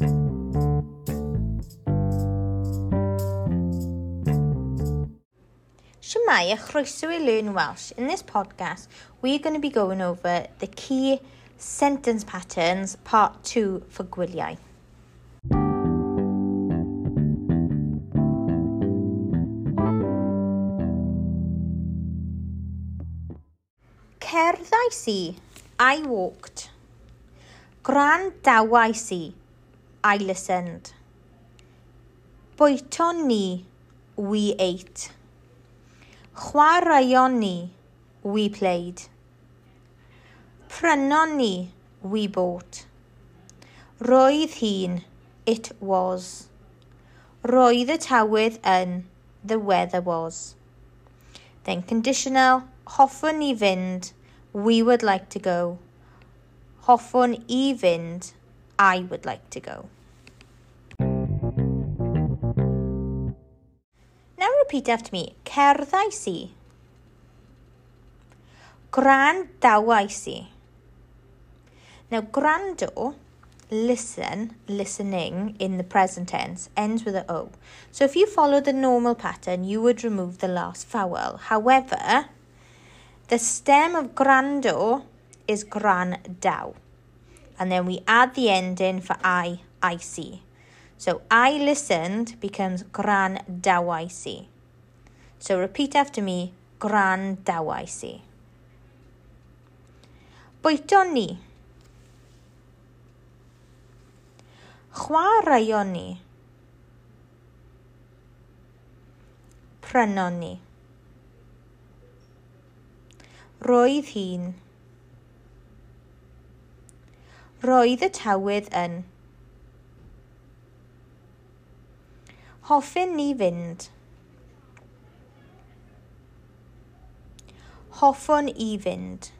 Shemai, a chroeso i Learn Welsh. In this podcast, we're going to be going over the key sentence patterns, part two for gwyliau. Cerddais i, I walked. Grandawais i, I listened. Bwyton ni, we ate. Chwaraeon ni, we played. Prynon ni, we bought. Roedd hi'n, it was. Roedd y tywydd yn, the weather was. Then conditional, hoffwn ni fynd, we would like to go. Hoffwn i fynd, I would like to go. Repeat after me. Cerddais i. Gwrandawais i. Now, gwrando, listen, listening in the present tense, ends with a O. So if you follow the normal pattern, you would remove the last vowel. However, the stem of gwrando is gwrandaw. And then we add the ending for I, I see. So I listened becomes grandawaisi. So repeat after me, gwrandawais i. Bwyton ni. Chwaraeon ni. Prynon ni. Roedd hi'n. Roedd y tawydd yn. Hoffwn ni fynd. hoffwn i fynd.